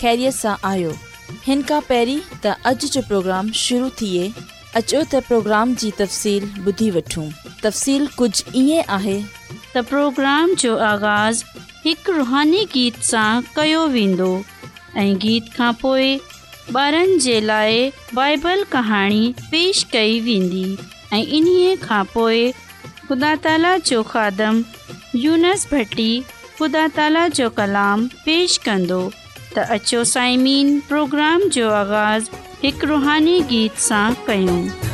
ख़ैरीअ सां आहियो हिन खां تا त جو जो प्रोग्राम शुरू थिए अचो त प्रोग्राम जी तफ़सील ॿुधी वठूं तफ़सीलु कुझु ईअं आहे त प्रोग्राम जो आगाज़ हिकु रुहानी गीत सां कयो वेंदो गीत खां पोइ ॿारनि जे लाइ पेश कई वेंदी ऐं ख़ुदा ताला जो खादम यूनस भटी ख़ुदा ताला जो पेश त अचो پروگرام جو آغاز आगाज़ु روحانی रुहानी गीत सां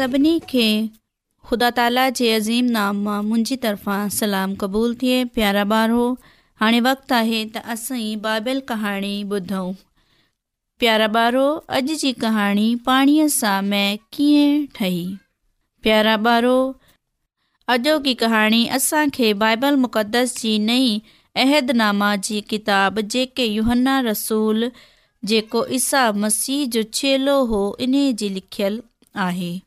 सभिनी खे ख़ुदा ताला जे अज़ीम नाम मां मुंहिंजी तरफ़ां सलाम क़बूलु थिए प्यारा ॿारो हाणे वक़्तु आहे त असांई बाइबल कहाणी ॿुधऊं प्यारा ॿारो अॼु जी कहाणी पाणीअ सां मै कीअं ठही प्यारा ॿारो अॼोकी कहाणी असांखे बाइबल मुक़दस जी नई अहदनामा जी किताबु जेके यूहन्ना रसूल जेको ईसा मसीह जो छेलो हो इन जी लिखियलु आहे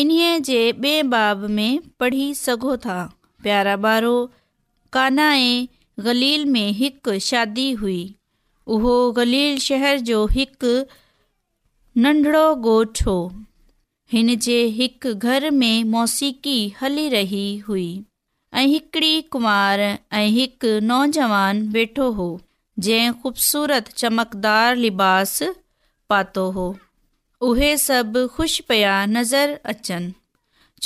इन्हीअ जे ॿिए बाब में पढ़ी सघो था प्यारा ॿारो कान्हा ऐं गलील में हिकु शादी हुई उहो गलील शहर जो हिकु नंढिड़ो ॻोठु हो हिन जे हिकु घर में मौसीक़ी हली रही हुई ऐं हिकिड़ी कुंवार ऐं हिकु नौजवान वेठो हो जंहिं ख़ूबसूरत चमकदारु लिबास पातो हो उहे सभु ख़ुशि पिया नज़र अचनि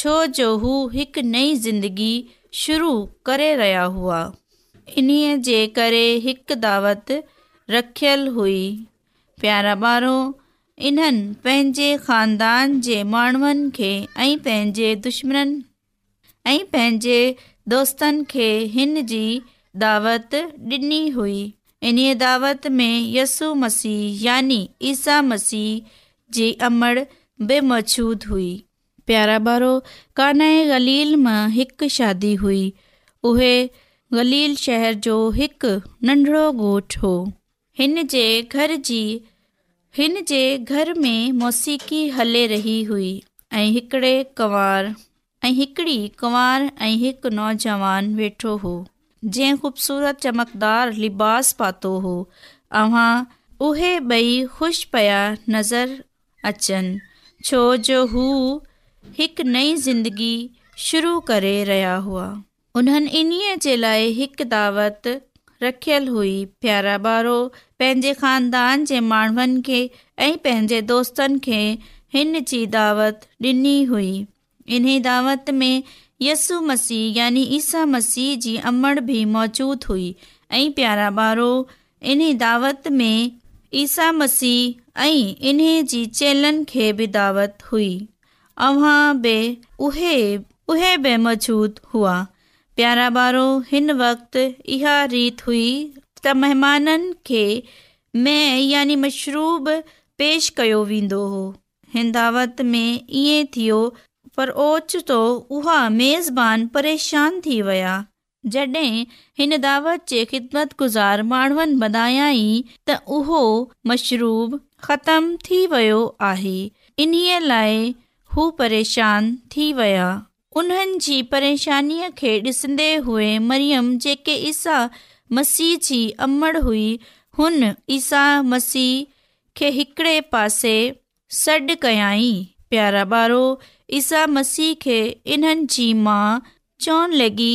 छो जो हू हिकु नई ज़िंदगी शुरू करे रहिया हुआ इन्हीअ जे करे हिकु दावत रखियलु हुई प्यार ॿारो इन्हनि पंहिंजे ख़ानदान जे माण्हुनि खे ऐं पंहिंजे दुश्मन ऐं पंहिंजे दोस्तनि खे हिन जी दावत ॾिनी हुई इन्हीअ दावत में यसु मसीह यानी ईसा मसीह जी अमर बेमौशूद हुई प्यारा भारो काना गलील मां हिकु शादी हुई उहे गलील शहर जो हिकु नंढिड़ो घोठु हो हिन जे घर जी हिन जे घर में मौसीक़ी हले रही हुई ऐं हिकिड़े कुंवार ऐं हिकड़ी कुंवार ऐं हिकु नौजवान वेठो हो जंहिं ख़ूबसूरत चमकदार लिबास पातो हो अव्हां उहे ॿई ख़ुशि पिया नज़र अचनि छो जो हू हिकु नई ज़िंदगी शुरू करे रहिया हुआ उन्हनि इन्हीअ जे लाइ हिकु दावत रखियलु हुई प्यारा ॿारो पंहिंजे ख़ानदान जे माण्हुनि खे ऐं पंहिंजे दोस्तनि खे हिन जी दत ॾिनी हुई इन्हीअ दावत में यसु मसीह यानी ईसा मसीह जी अमण बि मौजूदु हुई ऐं प्यारा ॿारो इन दावत में ईसा मसीह ऐं इन्हे जी चेलनि खे बि दावत हुई अव्हां बि उहे उहे बि मौजूदु हुआ प्यारा ॿारो हिन वक़्तु इहा रीत हुई त महिमाननि खे में यानी मशरूब पेश कयो वेंदो हो हिन दावत में ईअं थियो पर ओचितो उहा मेज़बान परेशान थी विया जॾहिं हिन दावत जे ख़िदमत गुज़ार माण्हुनि ॿधायई त उहो मशरूब ख़तम थी वियो आहे इन्हीअ लाइ हू परेशान थी विया उन्हनि जी परेशानीअ खे ॾिसंदे हुए मरियम जेके ईसा मसीह जी अमड़ हुई हुन ईसा मसीह खे हिकिड़े पासे सॾु कयाई प्यारा ॿारो ईसा मसीह खे इन्हनि जी माउ चवणु लॻी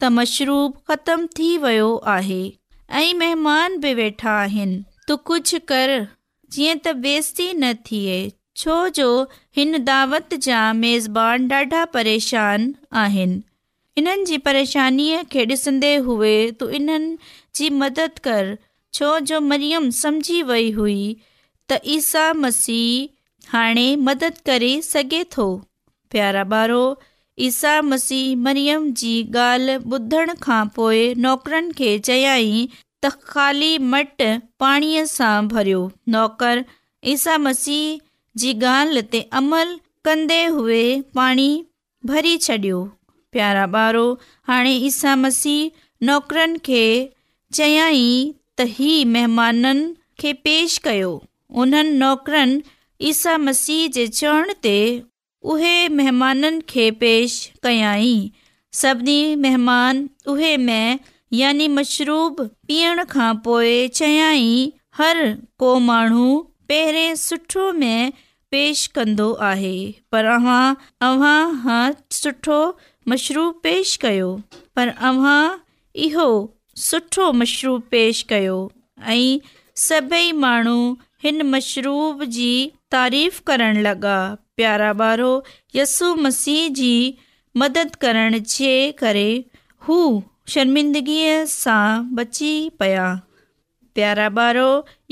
त मशरूब ख़तम थी वियो आहे ऐं महिमान बि वेठा आहिनि तूं कुझु कर जीअं त बेस्ती न थिए छो जो हिन दावत जा मेज़बान ॾाढा परेशान आहिनि इन्हनि जी परेशानीअ खे ॾिसंदे हुए तूं इन्हनि जी मदद कर छो जो मरियम सम्झी वई हुई त ईसा मसीह हाणे मदद करे सघे थो प्यारा ॿारो ईसा मसीह मरियम जी ॻाल्हि ॿुधण खां पोइ नौकरनि खे चयाई त ख़ाली मट पाणीअ सां भरियो नौकर ईसा मसीह जी ॻाल्हि ते अमल कंदे हुए पाणी भरी छॾियो प्यारा ॿारहो हाणे ईसा मसीह नौकरनि खे चयाई त ही महिमाननि खे पेश कयो उन्हनि नौकरनि ईसा मसीह जे चवण ते उहे महिमाननि खे पेश कयाई सभिनी महिमान उहे में यानी मशरूब पीअण खां पोइ चयई हर को माण्हू पहिरें सुठो में पेश कंदो आहे पर अव्हां अव्हां खां सुठो मशरूब पेश कयो पर अव्हां इहो सुठो मशरूब पेश कयो ऐं सभई माण्हू हिन मशरूब जी तारीफ़ करणु लॻा प्यारा ॿारो यसु मसीह जी मदद करण जे करे हू शर्मिंदगीअ सां बची पिया प्यारा ॿारो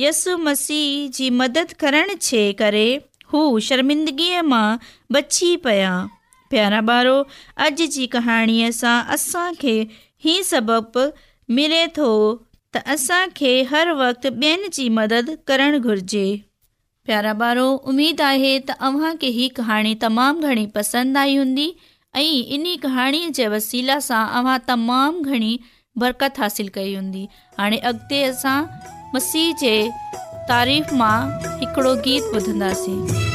यसु मसीह जी मदद करण जे करे हू शर्मिंदगीअ मां बची पिया प्यारा ॿारो अॼु जी कहाणीअ सां असांखे हीउ सबब मिले थो त असांखे हर वक़्तु ॿियनि जी मदद करणु घुरिजे प्यारा ॿारो उमेदु आहे त अव्हांखे हीअ कहाणी तमामु घणी पसंदि आई हूंदी ऐं इन कहाणीअ जे वसीला सां अव्हां तमामु घणी बरकत हासिल कई हूंदी हाणे अॻिते असां मसीह जे तारीफ़ मां हिकिड़ो गीत ॿुधंदासीं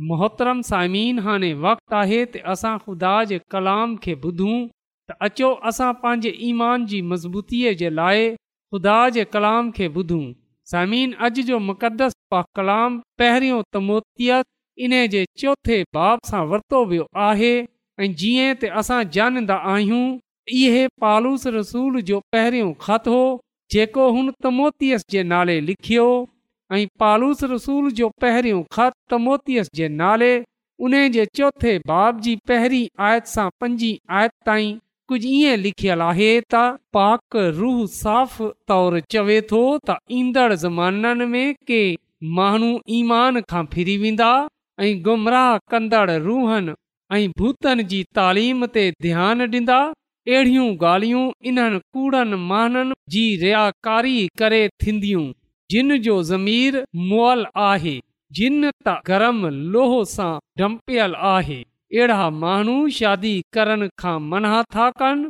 मोहतरम सामीन हाणे वक़्तु आहे त असां ख़ुदा जे कलाम खे ॿुधूं त अचो असां पंहिंजे ईमान जी मज़बूतीअ जे लाइ ख़ुदा जे कलाम खे ॿुधूं सामीन अॼु जो मुक़दस पा कलाम पहिरियों तमोतियस इन जे चौथे बाब सां वरितो वियो आहे ऐं जीअं त असां ॼाणींदा आहियूं इहे पालूस रसूल जो पहिरियों ख़त हो जेको हुन तमोतियस जे नाले लिखियो ऐं पालूस रसूल जो पहिरियों ख़त तमोतीअस जे नाले उन जे चौथे बाब जी पहिरीं आयत सां पंजी आयत ताईं कुझु ईअं लिखियलु आहे त पाक रूह साफ़ तौर चवे थो त ईंदड़ ज़माननि में के माण्हू ईमान खां फिरी वेंदा ऐं गुमराह कंदड़ रूहनि ऐं भूतनि जी तालीम ते ध्यानु ॾींदा अहिड़ियूं ॻाल्हियूं इन्हनि कूड़नि माननि जी रियाकारी करे थींदियूं जिन जो ज़मीर मॉल आहे जिन त गरम लोहो सां डंपियल आहे अहिड़ा माण्हू शादी करण खां मना था कनि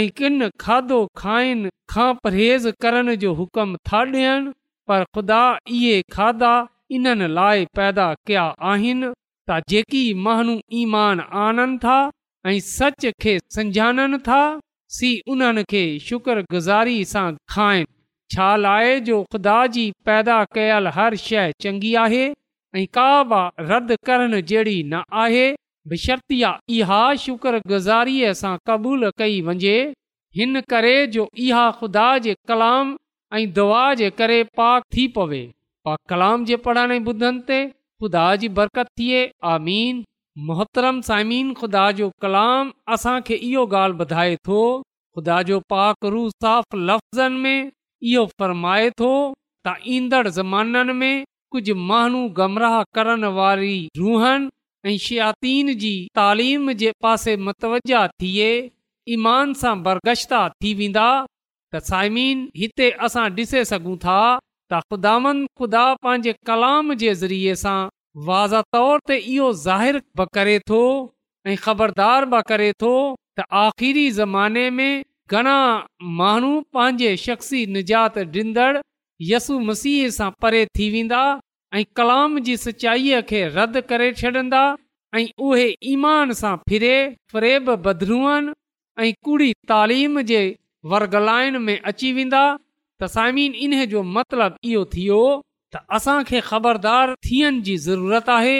ऐं किन खाधो खाइनि खां परहेज़ करण जो हुकम था ॾियनि पर ख़ुदा इहे खाधा इन्हनि लाइ पैदा कया आहिनि त जेकी माण्हू ईमान आणनि था ऐं सच खे सम्झाणनि था सीउ उन्हनि खे शुक्रगुज़ारी सां खाइनि छा लाइ जो ख़ुदा जी पैदा कयल हर शइ चङी आहे आहे इहा शुक्रगुज़ारीअ सां कबूल कई वञे हिन करे पाक थी पवे पा पाकाम जे पढ़ाई ॿुधनि ते ख़ुदा जी बरकत थिए आमीन मोहतरम सामीन ख़ुदा जो कलाम असांखे इहो ॻाल्हि ॿुधाए थो ख़ुदा जो पाक रू साफ़ लफ़्ज़नि में इहो फरमाए थो त ईंदड़ ज़माननि में कुझु माण्हू गमराह करण वारी रूहनि ऐं शियातीन जी तालीम जे पासे मतवज थिए ईमान सां बरगश्ता थी वेंदा त साइमीन हिते असां ॾिसे सघूं था त ख़ुदानि ख़ुदा पंहिंजे कलाम जे ज़रिए सां वाज़ तौर ते इहो ज़ाहिरु बि करे थो ऐं ख़बरदार बि करे थो त आख़िरी ज़माने में घणा माण्हू पंहिंजे शख़्सी निजात ॾींदड़ यसु मसीह सां परे थी वेंदा ऐं कलाम जी सचाईअ खे रदि करे छॾंदा ऐं उहे ईमान सां फिरे फरेब बदरूअन ऐं कूड़ी तालीम जे वर्गलाइन में अची वेंदा तसाइमीन इन जो मतिलबु इहो थियो त असांखे ख़बरदार थियण जी ज़रूरत आहे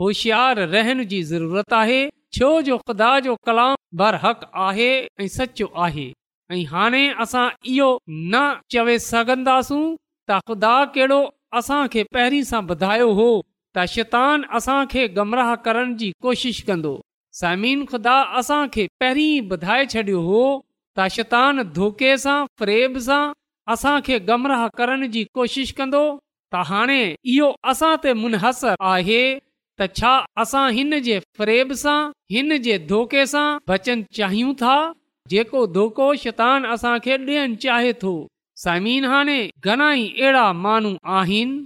होशियार रहण जी ज़रूरत आहे छो जो ख़ुदा जो कलाम बरहक़ आहे ऐं सचु आहे ऐं हाणे असां इहो न चवे सघंदासूं त ख़ुदा कहिड़ो असांखे पहिरीं सां ॿुधायो हो त शैतान असांखे गमराह करण जी कोशिश कंदो समीन खुदा असांखे पहिरीं ॿुधाए छॾियो हो त शैतान धोके सां फरेब सां असांखे गमराह करण जी कोशिश कंदो त हाणे इहो असां ते मुनहसरु आहे त छा असां हिन जे सां हिन जे धोके सां बचन चाहियूं था जेको धोको शैतान असांखे ॾियण चाहे थो समीन हाणे घणा ई अहिड़ा माण्हू आहिनि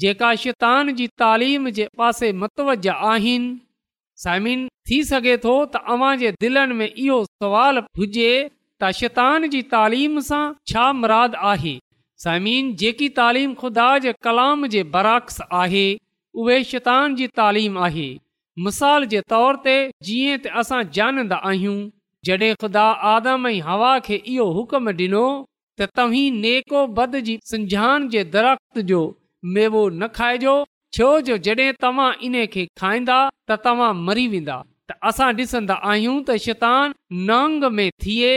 जेका शैतान जी तालीम जे पासे मतवज आहिनि समीन थी सघे थो तव्हांजे दिलनि में इहो सवाल हुजे त शैतान जी तालीम सां छा मुराद आहे समीन जेकी तालीम ख़ुदा जे कलाम जे बरक्स आहे उहे शैतान जी तालीम आहे मिसाल जे तौर ते जीअं त असां जानंदा आहियूं जॾहिं ख़ुदा आदम ऐं हवा खे इहो हुकम ॾिनो त तव्हीं न खाइजो छो जो जॾहिं तव्हां इनखे खाईंदा त तव्हां मरी वेंदा त असां ॾिसंदा आहियूं त शैतान नांग में थिए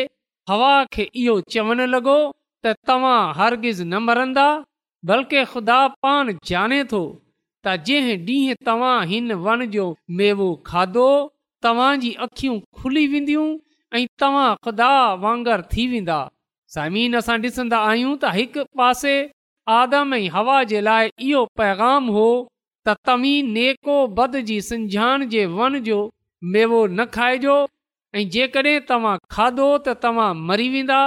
हवा खे इहो चवणु लॻो त तव्हां हरगिज़ न मरंदा बल्कि ख़ुदा पान ॼाणे थो त जे ॾींहुं तव्हां हिन वण जो मेवो खाधो तव्हां जी अखियूं खुली वेंदियूं ऐं तव्हां ख़ुदा वांगर थी वेंदा ज़मीन असां ॾिसंदा आहियूं त हिकु पासे आदम ऐं हवा जे लाइ इहो पैगाम हो त तव्हीं नेको बद जी सिंझान जे वन जो मेवो न खाइजो ऐं जेकॾहिं तव्हां खाधो त तव्हां मरी वेंदा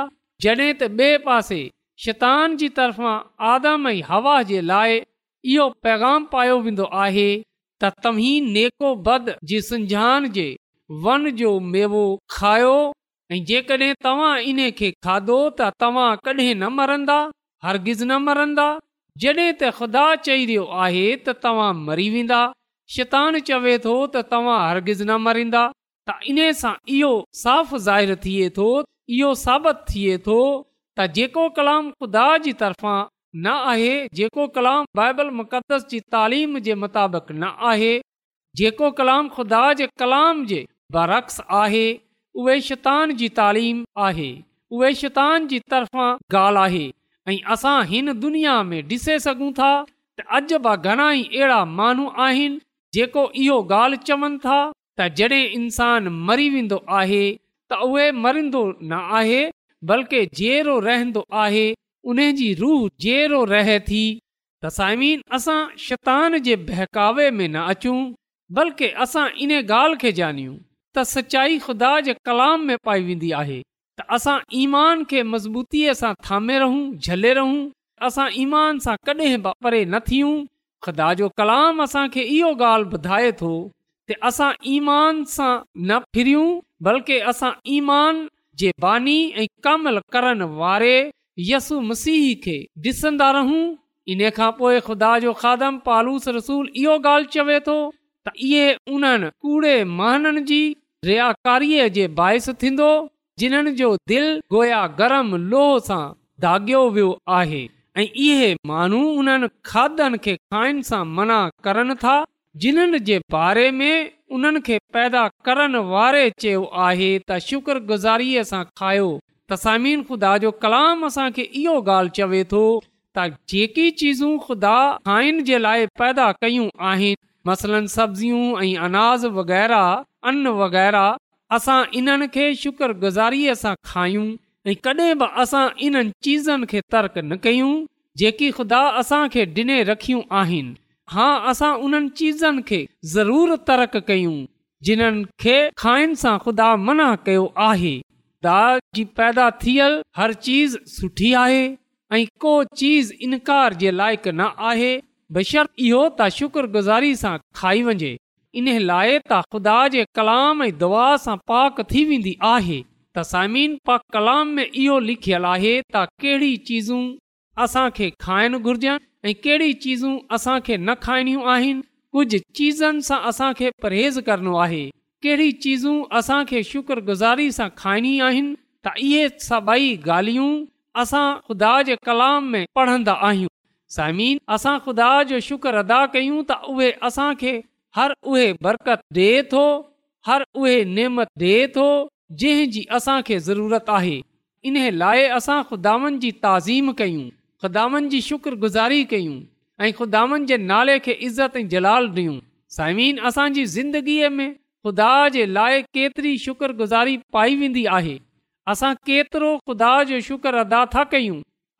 जॾहिं त ॿिए पासे शैतान जी तरफ़ां आदम ऐं हवा जे लाइ इहो पैगाम पायो वेंदो आहे त तव्हीं नेको बद जी संञान जे वन जो मेवो खायो ऐं जेकॾहिं तव्हां इन खे खाधो त तव्हां कॾहिं न मरंदा हरगिज़ु न मरंदा जॾहिं त ख़ुदा चई वियो आहे त तव्हां मरी वेंदा शैतान चवे थो त तव्हां हरगिज़ न मरींदा त इन सां इहो साफ़ ज़ाहिर थिए थो इहो साबित थिए थो त जेको कलाम ख़ुदा जी तरफ़ा न आहे जेको कलाम बाइबल मुक़दस जी तालीम जे मुताबिक़ न आहे जेको कलाम ख़ुदा जे कलाम जे बरक्स आहे उहे शैतान जी तालीम आहे उहे शैतान जी तरफ़ा ॻाल्हि आहे ऐं असां हिन दुनिया में ॾिसे सघूं था त अॼु बि घणा ई अहिड़ा माण्हू आहिनि जेको इहो ॻाल्हि चवनि था त जॾहिं इंसान मरी वेंदो आहे त उहे मरींदो न आहे बल्कि जहिड़ो रहंदो आहे उन जी रूह जहिड़ो रहे थी त साइमीन असां शैतान जे बहकावे में न अचूं बल्कि असां इन ॻाल्हि खे ॼाणियूं त सचाई ख़ुदा जे कलाम में पाई वेंदी आहे त असां ईमान खे मज़बूतीअ सां थामे रहूं झले रहूं असां ईमान सां कॾहिं परे न थियूं ख़ुदा जो कलाम असांखे इहो ॻाल्हि ॿुधाए थो त असां ईमान सां न फिरियूं बल्कि असां ईमान जे बानी ऐं कम करण वारे यसु मसीह खे ॾिसंदा रहूं इन खां पोइ ख़ुदा जो खादम पालूस रसूल इहो ॻाल्हि चवे थो त इहे उन्हनि कूड़े महन जी गोया गरम लोह दागियो वियो आहे ऐं इहे माण्हू खाधनि खे खाइण सां मना करनि था जिन्हनि जे बारे में उन्हनि खे पैदा करण वारे चयो आहे त शुक्रगुज़ारीअ सां खायो तसामीन खुदा जो कलाम असां खे इहो गाल चवे थो त जेकी चीज़ूं खुदा खाइन जे लाइ पैदा कयूं आहिनि मसलन सब्जियूं ऐं अनाज वग़ैरह अन्न वग़ैरह असां इन्हनि खे शुक्रगुज़ारीअ सां खायूं ऐं कॾहिं बि असां इन्हनि चीज़नि खे तर्क न कयूं जेकी ख़ुदा असांखे ॾिने रखियूं आहिनि हा असां उन्हनि चीज़नि खे ज़रूरु तर्क कयूं जिन्हनि खे खाइनि सां ख़ुदा मना कयो आहे दा जी पैदा थियल हर चीज़ सुठी आहे ऐं को चीज़ इनकार जे लाइक़ु न आहे बेशर इहो त शुक्रगुज़ारी सां खाई वञे इन लाइ त ख़ुदा जे कलाम ऐं दुआ सां पाक थी वेंदी आहे त साइमीन पाक कलाम में इहो लिखियलु आहे त कहिड़ी चीज़ूं असांखे खाइणु घुरिजनि ऐं कहिड़ी चीज़ूं असांखे न खाइणियूं आहिनि कुझु चीज़नि सां असांखे परहेज़ करणो आहे कहिड़ी चीज़ूं असां शुक्रगुज़ारी सां खाइणी आहिनि त इहे सभई ॻाल्हियूं असां ख़ुदा जे कलाम में पढ़ंदा आहियूं साइमिन असां ख़ुदा जो शुक्र अदा कयूं त उहे असांखे हर उहे बरकत ॾे थो हर उहे नेमत ॾे थो जंहिंजी असांखे ज़रूरत आहे इन लाइ असां ख़ुदा वनि जी ताज़ीम कयूं ख़ुदा वनि जी शुक्रगुज़ारी कयूं ऐं ख़ुदा जे नाले खे इज़त ऐं जलाल ॾियूं साइमिन असांजी ज़िंदगीअ में ख़ुदा जे लाइ केतिरी शुक्रगुज़ारी पाई वेंदी आहे असां केतिरो ख़ुदा जो शुक्र अदा था कयूं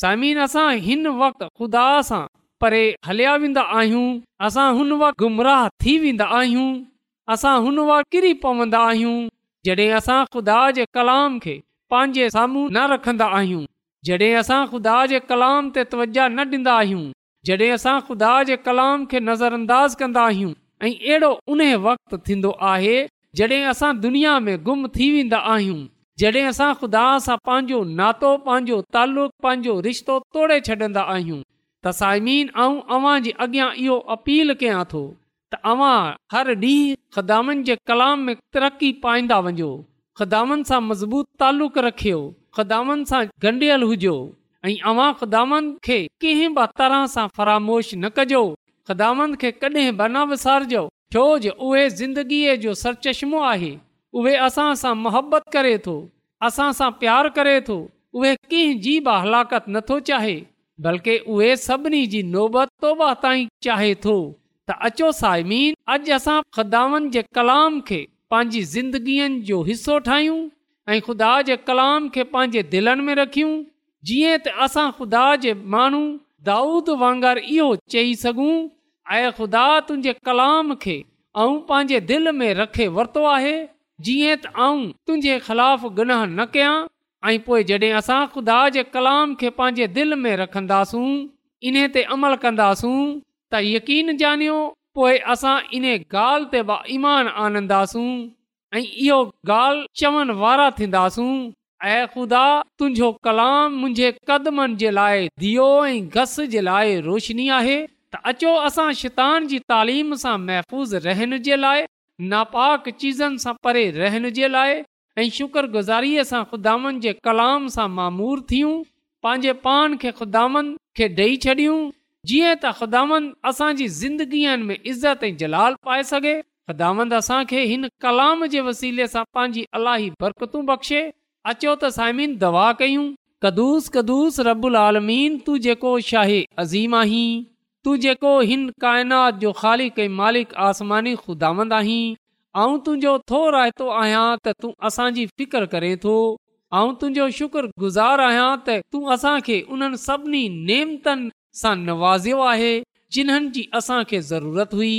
समीन असां हिन वक़्तु ख़ुदा सां परे हलिया वेंदा आहियूं असां हुन वक़्तु गुमराह थी वेंदा आहियूं असां हुन वक़्तु किरी पवंदा आहियूं जॾहिं असां ख़ुदा जे कलाम खे पंहिंजे साम्हूं न रखंदा आहियूं जॾहिं असां ख़ुदा जे कलाम ते तवजा न ॾींदा आहियूं जॾहिं असां ख़ुदा जे कलाम खे नज़रअंदाज़ अंदाज़ कंदा आहियूं ऐं अहिड़ो उन वक़्तु थींदो आहे जॾहिं असां दुनिया में गुम थी वेंदा आहियूं जॾहिं असां खुदा सां पंहिंजो नातो पंहिंजो तालुक़ पंहिंजो रिश्तो तोड़े छॾींदा आहियूं त साइमीन ऐं अव्हां जे अॻियां इहो अपील कयां थो त अव्हां हर ॾींहुं ख़दामनि जे कलाम में तरक़ी पाईंदा वञो ख़दामनि सां मज़बूत तालुक़ रखियो ख़दामनि सां ॻंढियल हुजो ऐं अवां ख़ुदामनि खे कंहिं बि तरह सां फरामोश न कजो ख़दामनि खे कॾहिं बि न छो जो उहे ज़िंदगीअ जो उहे असां सां करे थो असां सां प्यारु करे थो उहे कंहिंजी बि हलाकत नथो चाहे बल्कि उहे सभिनी जी नोबत तो ताईं चाहे थो त अचो सायमी अॼु असां ख़ुदानि जे कलाम खे पंहिंजी ज़िंदगीअ जो हिसो ठाहियूं ऐं ख़ुदा जे कलाम खे पंहिंजे दिलनि में रखियूं जीअं त असां ख़ुदा जे माण्हू दाऊद वांगुरु इहो चई सघूं ऐं ख़ुदा तुंहिंजे कलाम खे ऐं पंहिंजे दिलि में रखे वरितो आहे जीअं त आऊं तुंहिंजे ख़िलाफ़ गुनाह न कयां ऐं पोइ जॾहिं असां ख़ुदा जे कलाम खे पंहिंजे दिलि में रखंदासूं इन ते अमल कंदासूं त यकीन ॼाणियो पोइ असां इन ॻाल्हि ते ईमान आनंदासूं ऐं इहो ॻाल्हि वारा थींदासूं ऐं ख़ुदा तुंहिंजो कलाम मुंहिंजे कदमनि जे लाइ दियो ऐं घस जे लाइ रोशनी आहे त अचो असां शितान जी तालीम सां महफ़ूज़ रहण जे लाइ नापाक चीज़नि सां परे रहण जे लाइ ऐं शुक्रगुज़ारीअ सां ख़ुदान जे कलाम सां मामूर थियूं पंहिंजे पान खे ख़ुदा खे ॾेई छॾियूं जीअं त ख़ुदांद असांजी ज़िंदगीअ में इज़त ऐं जलाल पाए सघे ख़ुदांद असांखे हिन कलाम जे वसीले सां पंहिंजी अलाही बरकतू बख़्शे अचो त साइमिन दवा कयूं कदुस कदुस रबुल आलमीन तूं जेको अज़ीम आहीं तूं जेको हिन काइनात जो ख़ाली कई मालिक आसमानी ख़ुदांद आहीं ऐं तुंहिंजो थो रायतो आहियां त तूं असांजी फिकर करे थो ऐं तुंहिंजो शुक्रगुज़ार आहियां त तूं असांखे उन्हनि सभिनी सां नवाज़ियो आहे जिन्हनि जी असांखे ज़रूरत हुई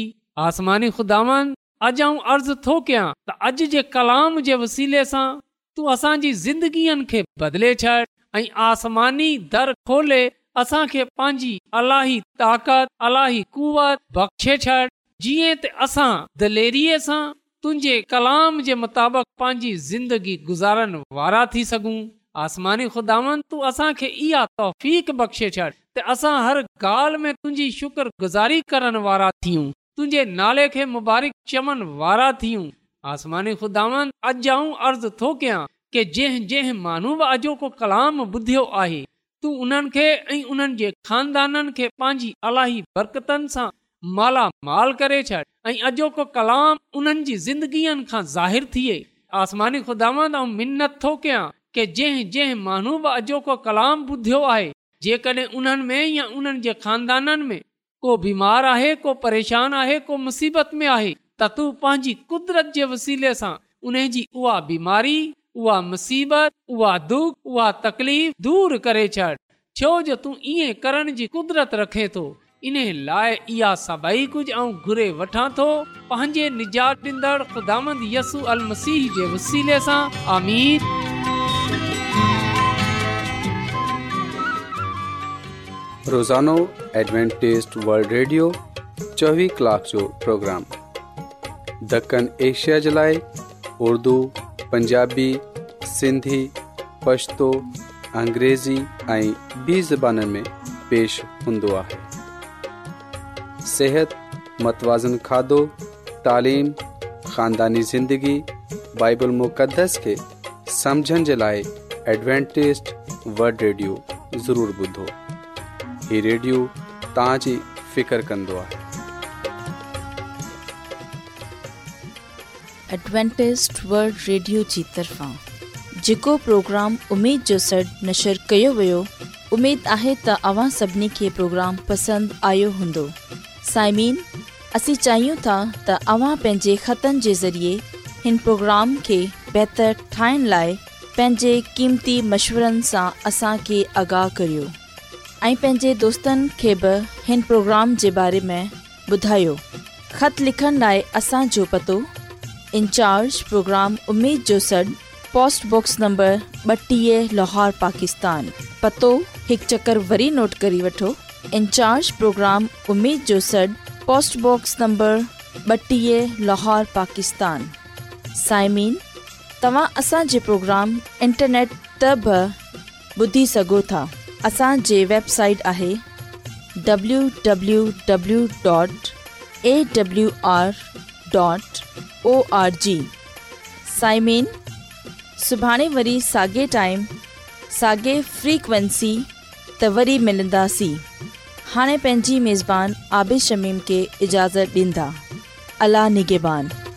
आसमानी ख़ुदांद अॼु आऊं अर्ज़ु थो कयां त अॼु जे कलाम जे वसीले सां तूं असांजी ज़िंदगीअ खे बदले छॾ ऐं आसमानी दर खोले असां के पंहिंजी अलाही ताक़त अलाही कुवत बख़्शे छॾ जीअं तुंहिंजे कलाम जे मुताबिक़ पंहिंजी ज़िंदगी ख़ुदा तख़्शे छॾ त असां हर ॻाल्हि में तुंहिंजी शुकर गुज़ारी करण वारा थियूं तुंहिंजे नाले खे मुबारक चवनि वारा थियूं आसमानी खुदा अर्ज़ थो कयां के जंहिं जंहिं मानू बि अॼोको कलाम ॿुधियो आहे तूं उन्हनि खे ऐं उन्हनि जे ख़ानदाननि खे पंहिंजी बरकतनि सां मालामाल करे छॾ ऐं अॼोको कलामगीअ खां ज़ाहिर थिए आसमानी ख़ुदावंद ख़ुदा थो कयां की जंहिं जंहिं माण्हू बि अॼोको कलाम ॿुधियो आहे जेकॾहिं उन्हनि में या उन्हनि जे खानदाननि में को बीमार आहे को परेशान आहे को मुसीबत में आहे त तूं पंहिंजी कुदरत जे वसीले सां उन जी उहा बीमारी उहा मुसीबत उहा दुख उहा तकलीफ़ दूर करे छो जो तूं ईअं करण कुदरत रखे थो इन लाइ इहा घुरे वठां निजात ख़ुदामंद रोज़ानो एडवेंटेस्ट वल्ड रेडियो चोवीह कलाक जो प्रोग्राम दखन एशिया जे اردو पंजाबी सिंधी پشتو अंग्रेज़ी ऐं ॿी ज़बान में पेश हूंदो आहे सिहत मतवाज़न खाधो तालीम खानदानी ज़िंदगी बाइबल मुक़दस खे समुझण जे लाइ एडवेंटेस्ट वड रेडियो ज़रूरु ॿुधो हीउ रेडियो तव्हांजी एडवेंटेस्ट वल्ड रेडियो की तरफा जो प्रोग्राम उम्मीद जो सॾु नशर कयो वियो उम्मीद आहे त अव्हां सभिनी खे प्रोग्राम पसंद आयो हूंदो साइमीन असीं चाहियूं था त अव्हां पंहिंजे ख़तनि जे ज़रिए हिन प्रोग्राम खे बहितरु ठाहिण लाइ पंहिंजे क़ीमती मशवरनि सां असांखे आगाह करियो ऐं पंहिंजे दोस्तनि खे बि हिन प्रोग्राम जे बारे में ॿुधायो ख़त लिखण लाइ असांजो पतो इंचार्ज प्रोग्राम उमेद जो सड पोस्टबॉक्स नंबर ॿटीह लाहौर पाकिस्तान पतो हिकु चकर वरी नोट करे वठो इंचार्ज प्रोग्राम उमेद जो सड पोस्टबॉक्स नंबर ॿटीह लाहोर पाकिस्तान साइमीन तव्हां असांजे इंटरनेट त बि ॿुधी सघो था असांजे डॉट ओ आर जी साइमेन सुभाणे वरी साॻे टाइम साॻे फ्रीक्वेंसी त वरी मिलंदासीं हाणे पंहिंजी मेज़बान आबिशमीम खे इजाज़त ॾींदा अला निगिबान